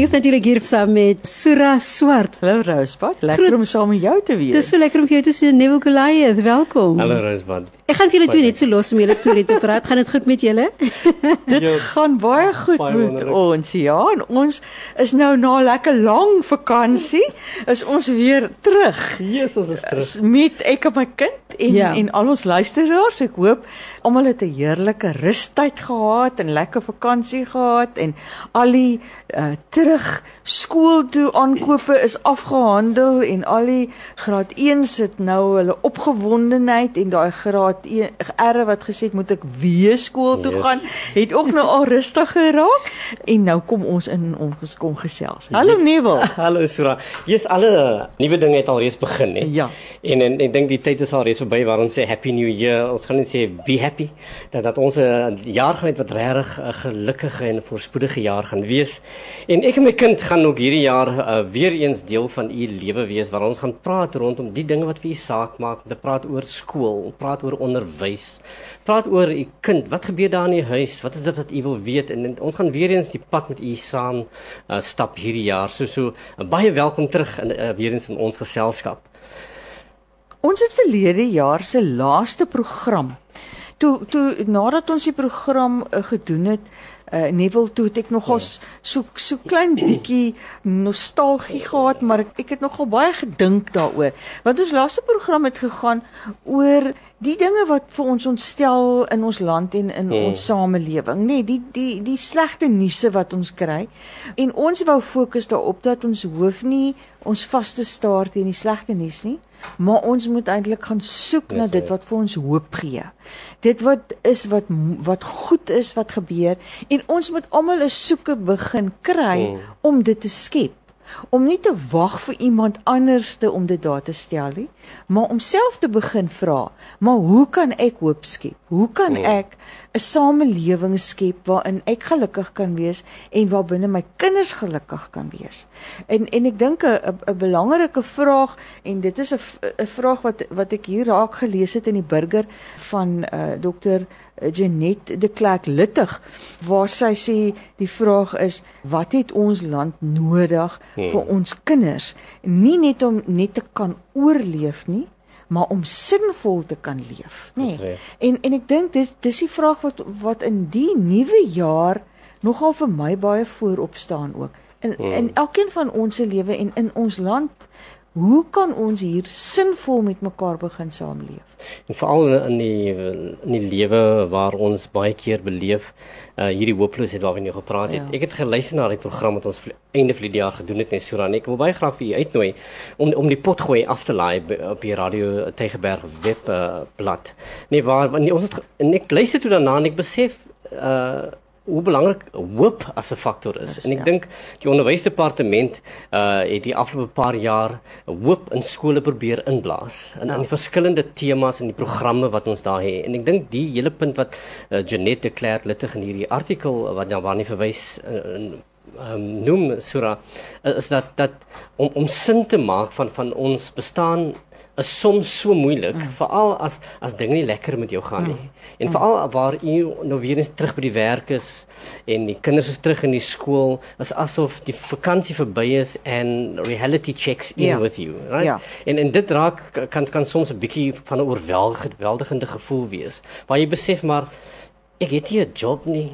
Ek is natuurlik hier saam met Sura Swart. Hallo Rosebud, lekker om saam met jou te wees. Dis so lekker om vir jou te sien, Neville Goliath. Welkom. Hallo Rosebud. Ek gaan vir julle twee net so los om julle storie te praat. Gaan dit goed met julle? dit jo, gaan baie goed baie met wonderlik. ons. Ja, en ons is nou na 'n lekker lang vakansie is ons weer terug. Jesus, ons is terug. Met ek en my kind en ja. en al ons luisteraars. Ek hoop almal het 'n heerlike rustyd gehad en lekker vakansie gehad en al die uh, terug skool toe aankope is afgehandel en al die graad 1 sit nou hulle opgewondenheid en daai graad wat erre wat gesê het moet ek weer skool toe yes. gaan, het ook nou al rustig geraak en nou kom ons in ons kom gesels. Hallo yes. Neville. Hallo Sura. Jy's alle nuwe dinge het al reeds begin, hè? Ja. En en ek dink die tyd is al reeds verby waar ons sê happy new year. Ons gaan net sê be happy dat dat ons 'n jaar gaan wat regtig 'n gelukkige en voorspoedige jaar gaan wees. En ek en my kind gaan ook hierdie jaar uh, weer eens deel van u lewe wees waar ons gaan praat rondom die dinge wat vir u saak maak, te praat oor skool, praat oor onderwys. Praat oor u kind. Wat gebeur daar in die huis? Wat is dit wat u wil weet? En, en ons gaan weer eens die pad met u saam uh, stap hierdie jaar. So so uh, baie welkom terug in uh, weer eens in ons geselskap. Ons het verlede jaar se laaste program. Toe toe nadat ons die program uh, gedoen het, uh, Neville toe het ek nogal ja. so so klein bietjie nostalgie gehad, maar ek, ek het nogal baie gedink daaroor. Want ons laaste program het gegaan oor die dinge wat vir ons ontstel in ons land en in hmm. ons samelewing, nê, nee, die die die slegte nuuse wat ons kry. En ons wou fokus daarop dat ons hoef nie ons vas te staar teen die slegte nuus nie, maar ons moet eintlik gaan soek yes, na dit wat vir ons hoop gee. Dit wat is wat wat goed is wat gebeur en ons moet almal 'n soeke begin kry hmm. om dit te skep om nie te wag vir iemand anderste om dit daar te stel nie, maar om self te begin vra, maar hoe kan ek hoop skep? Hoe kan hmm. ek 'n samelewing skep waarin ek gelukkig kan wees en waar binne my kinders gelukkig kan wees? En en ek dink 'n belangrike vraag en dit is 'n 'n vraag wat wat ek hier raak gelees het in die burger van uh, dokter Janet de Klerk Luttig waar sy sê die vraag is wat het ons land nodig hmm. vir ons kinders nie net om net te kan oorleef nie maar om sinvol te kan leef nê nee. en en ek dink dis dis die vraag wat wat in die nuwe jaar nogal vir my baie voorop staan ook in hmm. in elkeen van ons se lewe en in ons land Hoe kan ons hier sinvol met mekaar begin saamleef? En veral in die in die lewe waar ons baie keer beleef uh hierdie hooploosheid waarvan jy gepraat het. Ja. Ek het geluister na die program wat ons einde van die jaar gedoen het net so dan ek wil baie graag vir u uitnooi om om die pot gooi af te laai op die radio Tegeberg web uh, blad. Nee waar nee, ons het en ek luister toe daarna en ek besef uh hoe belangrik hoop as 'n faktor is. En ek ja. dink die onderwysdepartement uh het die afgelope paar jaar hoop in skole probeer inblaas in ja. in die verskillende temas en die programme wat ons daar het. En ek dink die hele punt wat uh, Janet de Klerk littig in hierdie artikel wat nou waarna verwys uh, um, noem Sura is dat dat om om sin te maak van van ons bestaan is soms so moeilik mm. veral as as dinge nie lekker met jou gaan nie. Mm. En mm. veral waar jy nou weer eens terug by die werk is en die kinders is terug in die skool, is asof die vakansie verby is en reality checks in yeah. Ja. with you, right? Yeah. Ja. En en dit raak kan kan soms 'n bietjie van 'n oorweldigende gevoel wees. Waar jy besef maar ek het nie 'n job nie.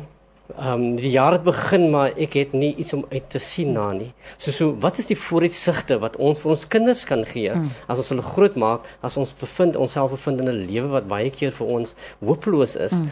Ehm um, die jaar het begin maar ek het nie iets om uit te sien na nie. So so wat is die vooruitsigte wat ons vir ons kinders kan gee mm. as ons hulle groot maak as ons bevind onsself bevind in 'n lewe wat baie keer vir ons hopeloos is. Mm.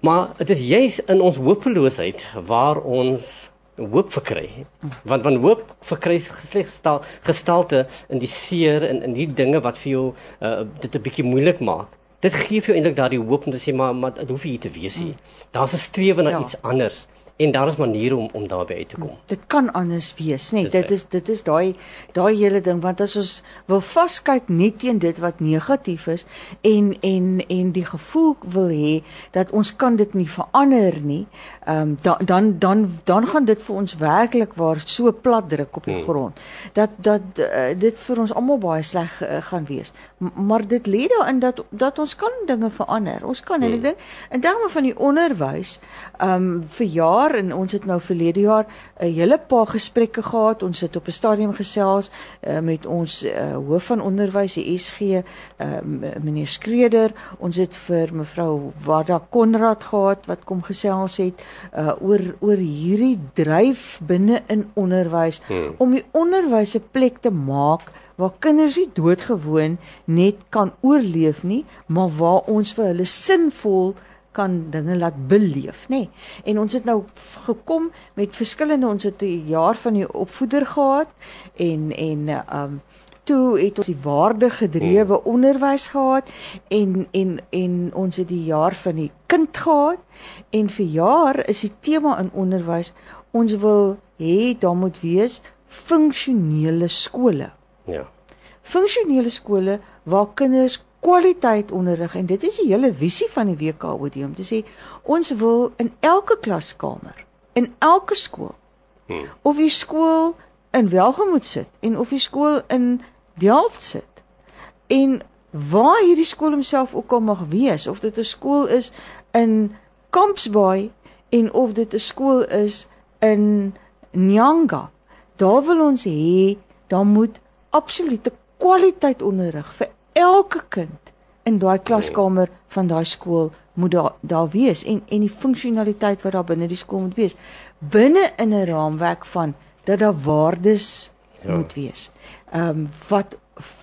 Maar dit is juis in ons hopeloosheid waar ons hoop verkry. Mm. Want van hoop verkry slegs gestalte in die seer en in die dinge wat vir jou uh, dit 'n bietjie moeilik maak dit gee vir jou eintlik daardie hoop om te sê maar maar dit hoef nie te wees nie. Hmm. Daar's 'n strewe na ja. iets anders en daar is maniere om om daarby uit te kom. Dit kan anders wees, nee, dit is dit is daai daai hele ding want as ons wil vaskyk net teen dit wat negatief is en en en die gevoel wil hê dat ons kan dit nie verander nie, ehm um, da, dan dan dan gaan dit vir ons werklik waar so plat druk op die hmm. grond dat dat uh, dit vir ons almal baie sleg uh, gaan wees. M maar dit lê daarin dat dat ons kan dinge verander. Ons kan hmm. en ek hmm. dink in terme van die onderwys, ehm um, vir jaar jaar en ons het nou verlede jaar 'n hele paar gesprekke gehad. Ons het op 'n stadium gesels uh, met ons uh, hoof van onderwys, die SG, uh, meneer Skreder. Ons het vir mevrou Wada Konrad gehad wat kom gesels het uh, oor oor hierdie dryf binne in onderwys hmm. om die onderwys 'n plek te maak waar kinders nie doodgewoon net kan oorleef nie, maar waar ons vir hulle sinvol kan dinge laat beleef, nê. Nee. En ons het nou gekom met verskillende ons het 'n jaar van die opvoeder gehad en en um toe het ons die waardegedrewe hmm. onderwys gehad en en en ons het die jaar van die kind gehad en vir jaar is die tema in onderwys ons wil hê daar moet wees funksionele skole. Ja. Funksionele skole waar kinders kwaliteit onderrig en dit is die hele visie van die WKOD om te sê ons wil in elke klaskamer in elke skool hmm. of die skool in Welgemoot sit en of die skool in Delft sit en waar hierdie skool homself ook al mag wees of dit 'n skool is in Kampsbaai en of dit 'n skool is in Nyanga daar wil ons hê daar moet absolute kwaliteit onderrig vir elke kind in daai klaskamer van daai skool moet daar daar wees en en die funksionaliteit wat daar binne die skool moet wees binne in 'n raamwerk van dat daar waardes ja. moet wees. Ehm um, wat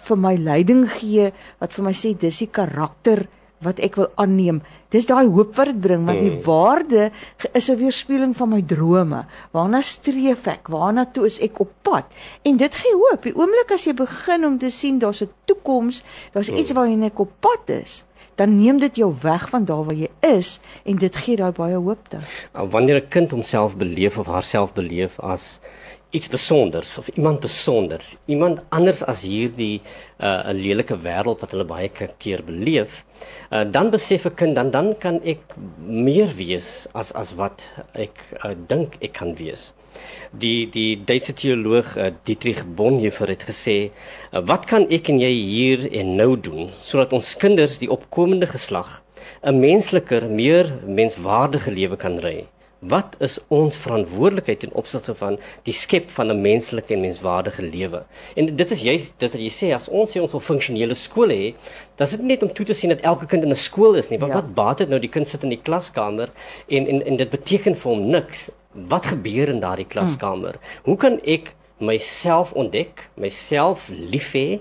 vir my leiding gee, wat vir my sê dis die karakter wat ek wil aanneem. Dis daai hoop wat dit bring, want die mm. waarde is 'n weerspieëling van my drome. Waarna streef ek? Waarna toe is ek op pad? En dit gee hoop. Die oomblik as jy begin om te sien daar's 'n toekoms, daar's iets mm. waarheen ek op pad is, dan neem dit jou weg van daar waar jy is en dit gee daai baie hoop dan. Wanneer 'n kind homself beleef of haarself beleef as iets besonders of iemand besonders, iemand anders as hierdie uh, 'n lelike wêreld wat hulle baie keer beleef, uh, dan besef 'n kind dan dan kan ek meer wees as as wat ek uh, dink ek kan wees. Die die Duitse teoloog uh, Dietrich Bonhoeffer het gesê, uh, "Wat kan ek en jy hier en nou doen sodat ons kinders, die opkomende geslag, 'n mensliker, meer menswaardige lewe kan ry?" Wat is ons verantwoordelikheid in opsigte van die skep van 'n menslike en menswaardige lewe? En dit is juist dit wat jy sê as ons sê ons wil funksionele skole hê, dan is dit nie net om toe te sien dat elke kind in 'n skool is nie, want ja. wat baat dit nou die kind sit in die klaskamer en en en dit beteken vir hom niks. Wat gebeur in daardie klaskamer? Hmm. Hoe kan ek myself ontdek, myself lief hê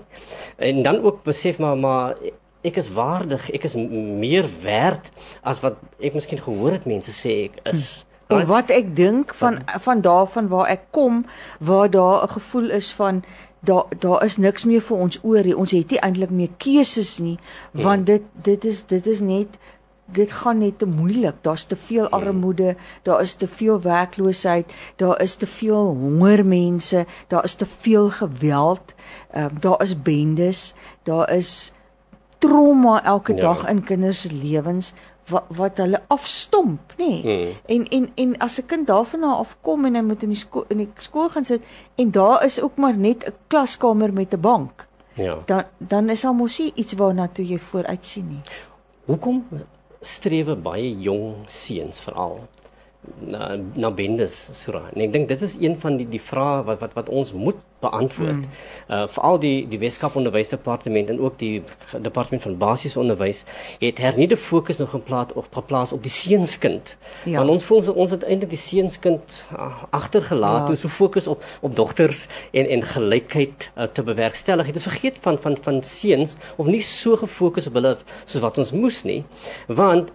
en dan ook besef maar maar ek is waardig, ek is meer werd as wat ek miskien gehoor het mense sê ek is. Of wat ek dink van van daarvan waar ek kom waar daar 'n gevoel is van daar daar is niks meer vir ons oor nie. Ons het nie eintlik meer keuses nie want dit dit is dit is net dit gaan net te moeilik. Daar's te veel armoede, daar is te veel werkloosheid, daar is te veel honger mense, daar is te veel geweld. Ehm uh, daar is bendes, daar is trauma elke ja. dag in kinders se lewens wat wat hulle afstomp, nê? Nee. Hmm. En en en as 'n kind daarvan af kom en hy moet in die skool in die skool gaan sit en daar is ook maar net 'n klaskamer met 'n bank. Ja. Dan dan is almos iets waarna toe jy vooruit sien nie. Hoekom strewe baie jong seuns veral na na bendes sura. En ek dink dit is een van die die vrae wat wat wat ons moet beantwoord. Mm. Uh veral die die Weskaap Onderwysdepartement en ook die departement van basiese onderwys het hernieude fokus nog geplaas op geplaas op die seunskind. Ja. Want ons voel ons het eintlik die seunskind uh, agtergelaat ja. en so fokus op op dogters en en gelykheid uh, te bewerkstellig. Dit is vergeet van van van seuns of nie so gefokus op hulle soos wat ons moes nie. Want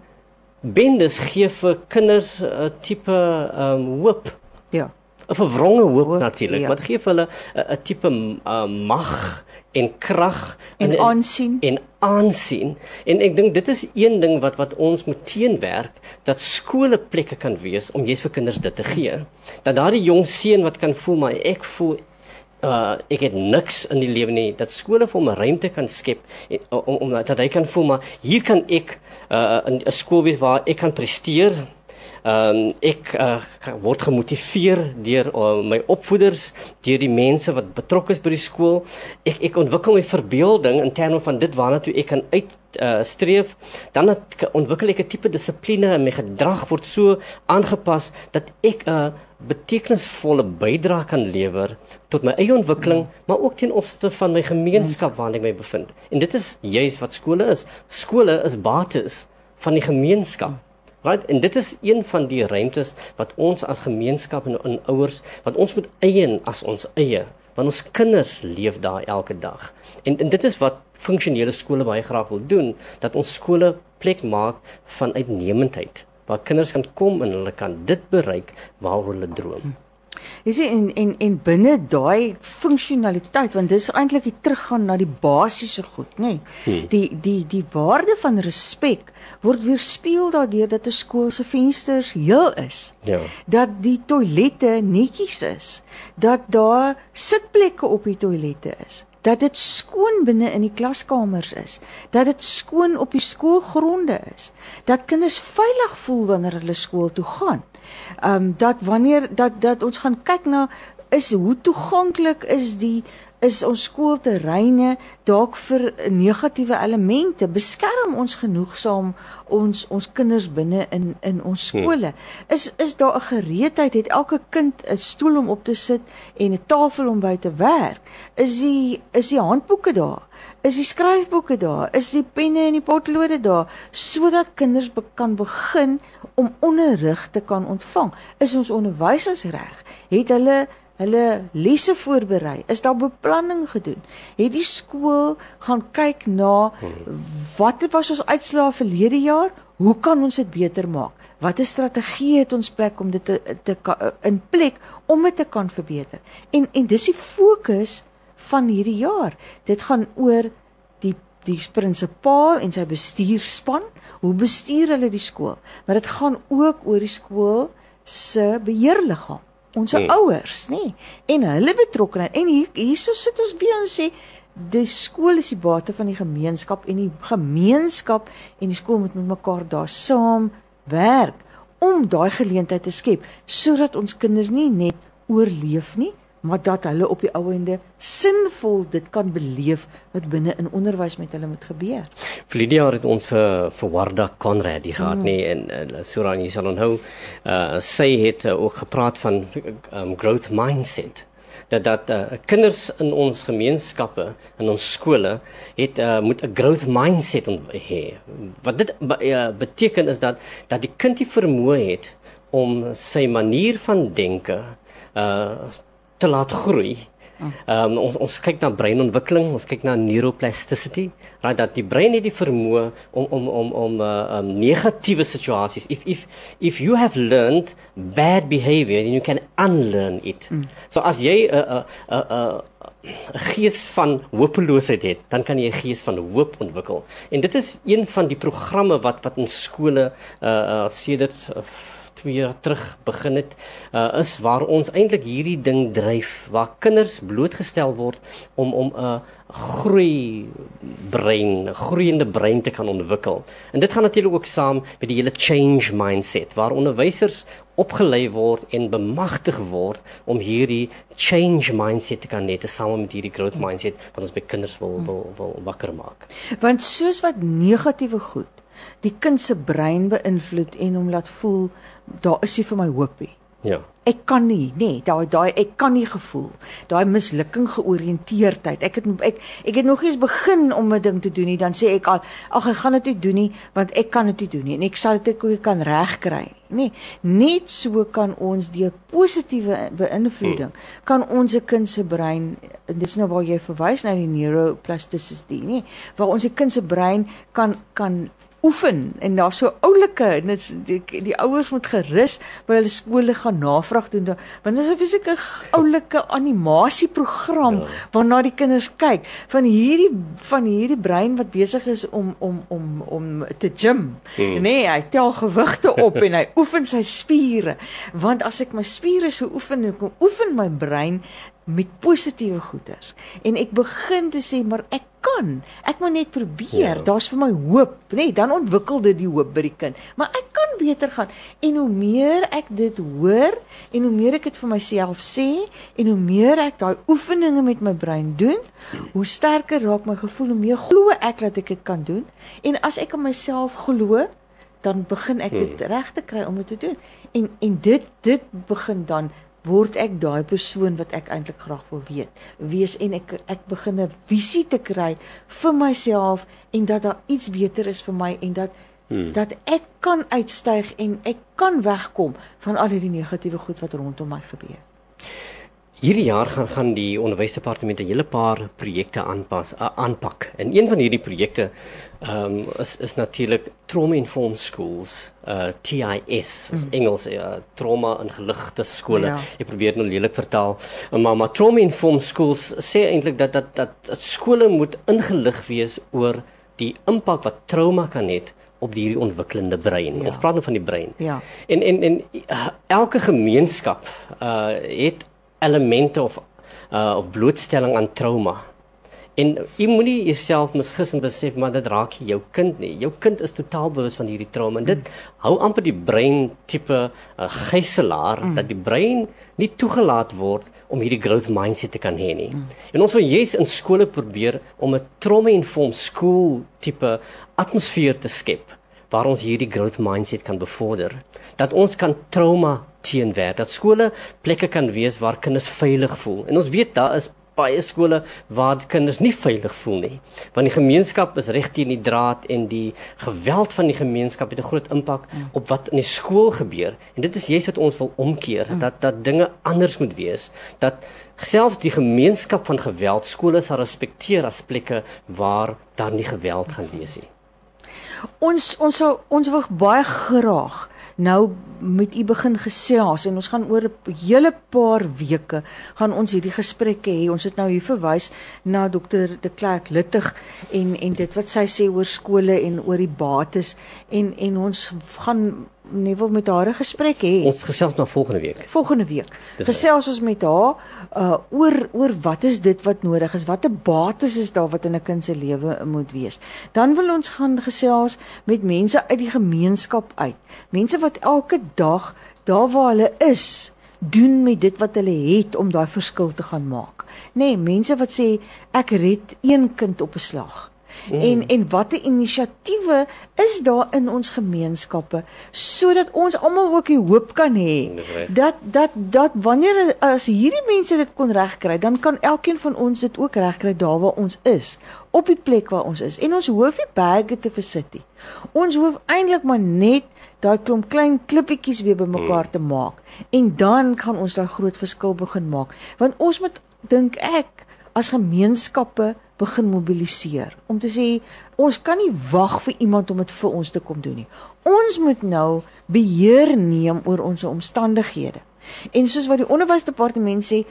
bendes gee vir kinders 'n uh, tipe ehm um, hoop. Ja. 'n Verwronge hoop, hoop natuurlik, ja. wat gee vir hulle 'n tipe uh, mag en krag en, en aansien en aansien. En ek dink dit is een ding wat wat ons moet teenwerk dat skole plekke kan wees om jy's vir kinders dit te gee. Dat daardie jong seun wat kan voel maar ek voel uh ek het niks in die lewe nie dat skole vir hom 'n ruimte kan skep en, om om dat hy kan voel maar hier kan ek uh 'n skool wees waar ek kan presteer Ehm um, ek uh, word gemotiveer deur uh, my opvoeders, deur die mense wat betrokke is by die skool. Ek ek ontwikkel my verbeelding in terme van dit waarna toe ek kan uit uh, streef. Dan het, ontwikkel ek 'n tipe dissipline en my gedrag word so aangepas dat ek 'n uh, betekenisvolle bydrae kan lewer tot my eie ontwikkeling, mm. maar ook ten opsigte van my gemeenskap waarin ek my bevind. En dit is juis wat skole is. Skole is bates van die gemeenskap. Right? En dit is een van die ruimtes wat ons as gemeenskap en, en ouers wat ons moet eien as ons eie, want ons kinders leef daar elke dag. En, en dit is wat funksionele skole baie graag wil doen, dat ons skole plek maak van uitnemendheid waar kinders kan kom en hulle kan dit bereik waaroor hulle droom. Jy sien en en en binne daai funksionaliteit want dis eintlik die teruggaan na die basiese goed, nê. Nee. Hmm. Die die die waarde van respek word weerspieël daardeur dat 'n skool se vensters heel is. Ja. Dat die toilette netjies is, dat daar sitplekke op die toilette is dat dit skoon binne in die klaskamers is, dat dit skoon op die skoolgronde is, dat kinders veilig voel wanneer hulle skool toe gaan. Ehm um, dat wanneer dat dat ons gaan kyk na is hoe toeganklik is die is ons skoolterreine dalk vir negatiewe elemente beskerm ons genoegsaam ons ons kinders binne in in ons hmm. skole. Is is daar 'n gereedheid? Het elke kind 'n stoel om op te sit en 'n tafel om by te werk? Is die is die handboeke daar? Is die skryfboeke daar? Is die penne en die potlode daar? Sodat kinders be kan begin om onderrig te kan ontvang. Is ons onderwysers reg het hulle hulle lesse voorberei? Is daar beplanning gedoen? Het die skool gaan kyk na wat was ons uitslae verlede jaar? Hoe kan ons dit beter maak? Watter strategie het ons plek om dit te, te in plek om dit te kan verbeter? En en dis die fokus van hierdie jaar. Dit gaan oor die die prinsipaal en sy bestuurspan. Hoe bestuur hulle die skool? Maar dit gaan ook oor die skool se beheerliggaam ons hmm. ouers, nê? En hulle betrokkenheid. En hier hierso sit ons weer en sê die skool is die bate van die gemeenskap en die gemeenskap en die skool moet met mekaar daar saam werk om daai geleentheid te skep sodat ons kinders nie net oorleef nie, maar dat hulle op die ou ende sinvol dit kan beleef wat binne in onderwys met hulle moet gebeur. Verlede jaar het ons vir vir Warda Conrad hier gehad mm. nie en uh, Suran jy sal onthou uh, sy het uh, ook gepraat van um, growth mindset dat dat uh, kinders in ons gemeenskappe in ons skole het uh, moet 'n growth mindset hê. Wat dit uh, beteken is dat dat die kind die vermoë het om sy manier van denke uh te laat groei. Ehm um, ons ons kyk na breinontwikkeling, ons kyk na neuroplasticity, right dat die brein het die vermoë om om om om uh um, negatiewe situasies if if if you have learned bad behavior then you can unlearn it. Mm. So as jy 'n 'n 'n 'n gees van hopeloosheid het, dan kan jy 'n gees van hoop ontwikkel. En dit is een van die programme wat wat in skole uh uh sedert uh, 2 jaar terug begin het, uh, is waar ons eintlik hierdie ding dryf waar kinders blootgestel word om om 'n uh, groei brein, 'n groeiende brein te kan ontwikkel. En dit gaan natuurlik ook saam met die hele change mindset waar onderwysers opgelei word en bemagtig word om hierdie change mindset te kan net saam met hierdie growth mindset wat ons by kinders wil wil, wil wakker maak. Want soos wat negatiewe goed die kind se brein beïnvloed en hom laat voel daar is nie vir my hoop nie. Ja. Ek kan nie, nee, daai daai ek kan nie gevoel. Daai mislukking georiënteerdheid. Ek het ek ek het nog eens begin om 'n ding te doen nie, dan sê ek al, ag ek gaan dit nie doen nie want ek kan dit nie doen nie en ek sal dit ek kan regkry. Nee, net so kan ons deur positiewe beïnvloeding hmm. kan ons se kind se brein en dis nou waar jy verwys na die neuroplasticity, nee, waar ons se kind se brein kan kan oefen en daar's so oulike en dit die, die ouers moet gerus by hulle skole gaan navraag doen want dit is 'n fisieke oulike animasieprogram ja. waarna die kinders kyk van hierdie van hierdie brein wat besig is om om om om te gym hmm. nee hy tel gewigte op en hy oefen sy spiere want as ek my spiere so oefen ek oefen my brein met positiewe goeders en ek begin te sê maar ek kan. Ek moet net probeer. Ja. daar's vir my hoop nê nee, dan ontwikkel dit die hoop by die kind. Maar ek kan beter gaan. En hoe meer ek dit hoor en hoe meer ek dit vir myself sê en hoe meer ek daai oefeninge met my brein doen hoe sterker raak my gevoel hoe meer glo ek dat ek dit kan doen. En as ek aan myself glo dan begin ek dit hmm. reg te kry om dit te doen. En en dit dit begin dan word ek daai persoon wat ek eintlik graag wil weet wees en ek ek begin 'n visie te kry vir myself en dat daar iets beter is vir my en dat hmm. dat ek kan uitstyg en ek kan wegkom van al hierdie negatiewe goed wat rondom my gebeur. Hierdie jaar gaan gaan die onderwysdepartement 'n hele paar projekte aanpas aanpak. En een van hierdie projekte ehm um, is is natuurlik Trauma Informed Schools, uh TIS, is mm. Engels, uh, trauma in geligte skole. Ja. Ek probeer nou lelik vertaal. Maar maar Trauma Informed Schools sê eintlik dat dat dat, dat skole moet ingelig wees oor die impak wat trauma kan hê op die ontwikkelende brein. Ja. Ons praat nou van die brein. Ja. En en en uh, elke gemeenskap uh het elemente of uh of blootstelling aan trauma. En jy moenie jouself misgis en besef maar dit raak jou kind nie. Jou kind is totaal bewus van hierdie trauma en dit mm. hou amper die brein tipe uh, gijslaer mm. dat die brein nie toegelaat word om hierdie growth mindset te kan hê nie. Mm. En ons wil juis in skole probeer om 'n trauma-informed school tipe atmosfeer te skep waar ons hierdie growth mindset kan bevorder. Dat ons kan trauma teenwerk. Dat skole plekke kan wees waar kinders veilig voel. En ons weet daar is baie skole waar kinders nie veilig voel nie. Want die gemeenskap is reg teen die draad en die geweld van die gemeenskap het 'n groot impak mm. op wat in die skool gebeur. En dit is juist wat ons wil omkeer, mm. dat dat dinge anders moet wees. Dat selfs die gemeenskap van geweld skole sal respekteer as plekke waar daar nie geweld gaan wees nie. Ons ons sou ons wil baie graag nou met u begin gesels en ons gaan oor 'n hele paar weke gaan ons hierdie gesprekke hê. Ons het nou hier verwys na dokter De Klerk Littig en en dit wat sy sê oor skole en oor die bates en en ons gaan nie wil met haar 'n gesprek hê. Ons gesels na volgende week. Volgende week. Dis gesels ons met haar uh oor oor wat is dit wat nodig is? Watter bates is daar wat in 'n kind se lewe moet wees? Dan wil ons gaan gesels met mense uit die gemeenskap uit. Mense wat elke dag daar waar hulle is doen met dit wat hulle het om daai verskil te gaan maak. Nê, nee, mense wat sê ek red een kind op 'n slag. Mm. En en watter inisiatiewe is daar in ons gemeenskappe sodat ons almal ook die hoop kan hê dat dat dat wanneer as hierdie mense dit kon regkry, dan kan elkeen van ons dit ook regkry daar waar ons is, op die plek waar ons is. En ons hoef nie berge te versit nie. Ons hoef eintlik maar net daai klomp klein klippietjies weer bymekaar mm. te maak en dan kan ons daai groot verskil begin maak. Want ons moet dink ek as gemeenskappe begin mobiliseer om te sê ons kan nie wag vir iemand om dit vir ons te kom doen nie. Ons moet nou beheer neem oor ons omstandighede. En soos wat die onderwysdepartement sê,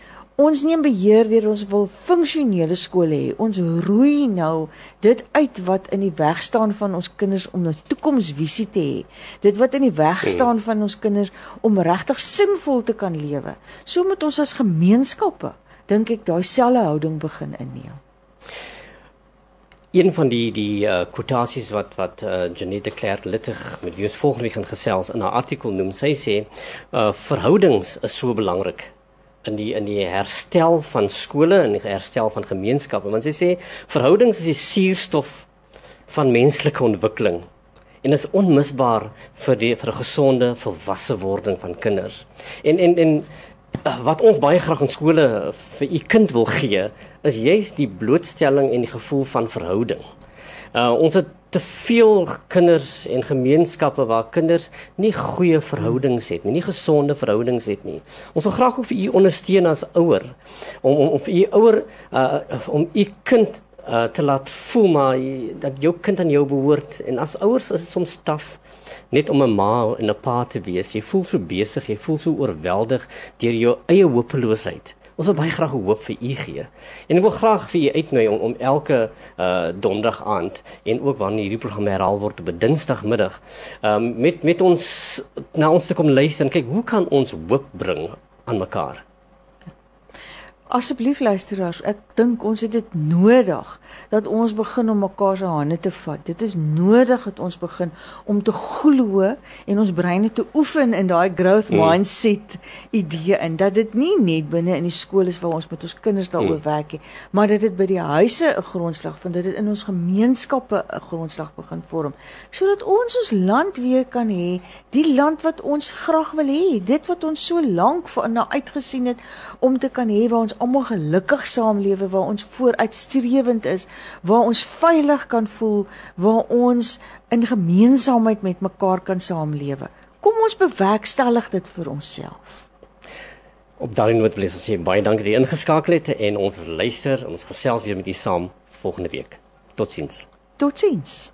ons neem beheer deur ons wil funksionele skole hê. Ons roei nou dit uit wat in die weg staan van ons kinders om 'n toekomsvisie te hê. Dit wat in die weg staan van ons kinders om regtig sinvol te kan lewe. So moet ons as gemeenskappe dink ek daai selfde houding begin inneem. Een van die die uh, quotasies wat wat uh, Janette Clerk Littig met wie ons volgende week gaan gesels in haar artikel noem, sy sê uh, verhoudings is so belangrik in die in die herstel van skole en die herstel van gemeenskappe want sy sê verhoudings is die suurstof van menslike ontwikkeling en is onmisbaar vir die vir 'n gesonde volwasse wording van kinders. En en en wat ons baie graag in skole vir u kind wil gee, is juis die blootstelling en die gevoel van verhouding. Uh ons het te veel kinders en gemeenskappe waar kinders nie goeie verhoudings het nie, nie gesonde verhoudings het nie. Ons wil graag vir u ondersteun as ouer om om, vir u ouer uh om u kind uh te laat voel maar dat jou kind aan jou behoort en as ouers is dit soms taaf net om 'n ma en 'n pa te wees. Jy voel so besig, jy voel so oorweldig deur jou eie hopeloosheid. Ons wil baie graag hoop vir u gee. En ek wil graag vir u uitnooi om om elke uh donderdag aand en ook wanneer hierdie program herhaal word op Dinsdagmiddag, um met met ons na ons te kom luister en kyk hoe kan ons hoop bring aan mekaar. Asseblief luisteraars, ek dink ons het dit nodig dat ons begin om mekaar se hande te vat. Dit is nodig dat ons begin om te glo en ons breine te oefen in daai growth mm. mindset idee en dat dit nie net binne in die skool is waar ons met ons kinders daaroor mm. werk nie, maar dat dit by die huise 'n grondslag vind, dat dit in ons gemeenskappe 'n grondslag begin vorm, sodat ons ons land weer kan hê, die land wat ons graag wil hê, dit wat ons so lank na uitgesien het om te kan hê waar ons almal gelukkig saamlewe waar ons vooruitstrewend is, waar ons veilig kan voel, waar ons in gemeenskapheid met mekaar kan saamlewe. Kom ons bewerkstellig dit vir onsself. Op daardie noot wil ek sê baie dankie dat jy ingeskakel het en ons luister ons gesels weer met u saam volgende week. Totsiens. Totsiens.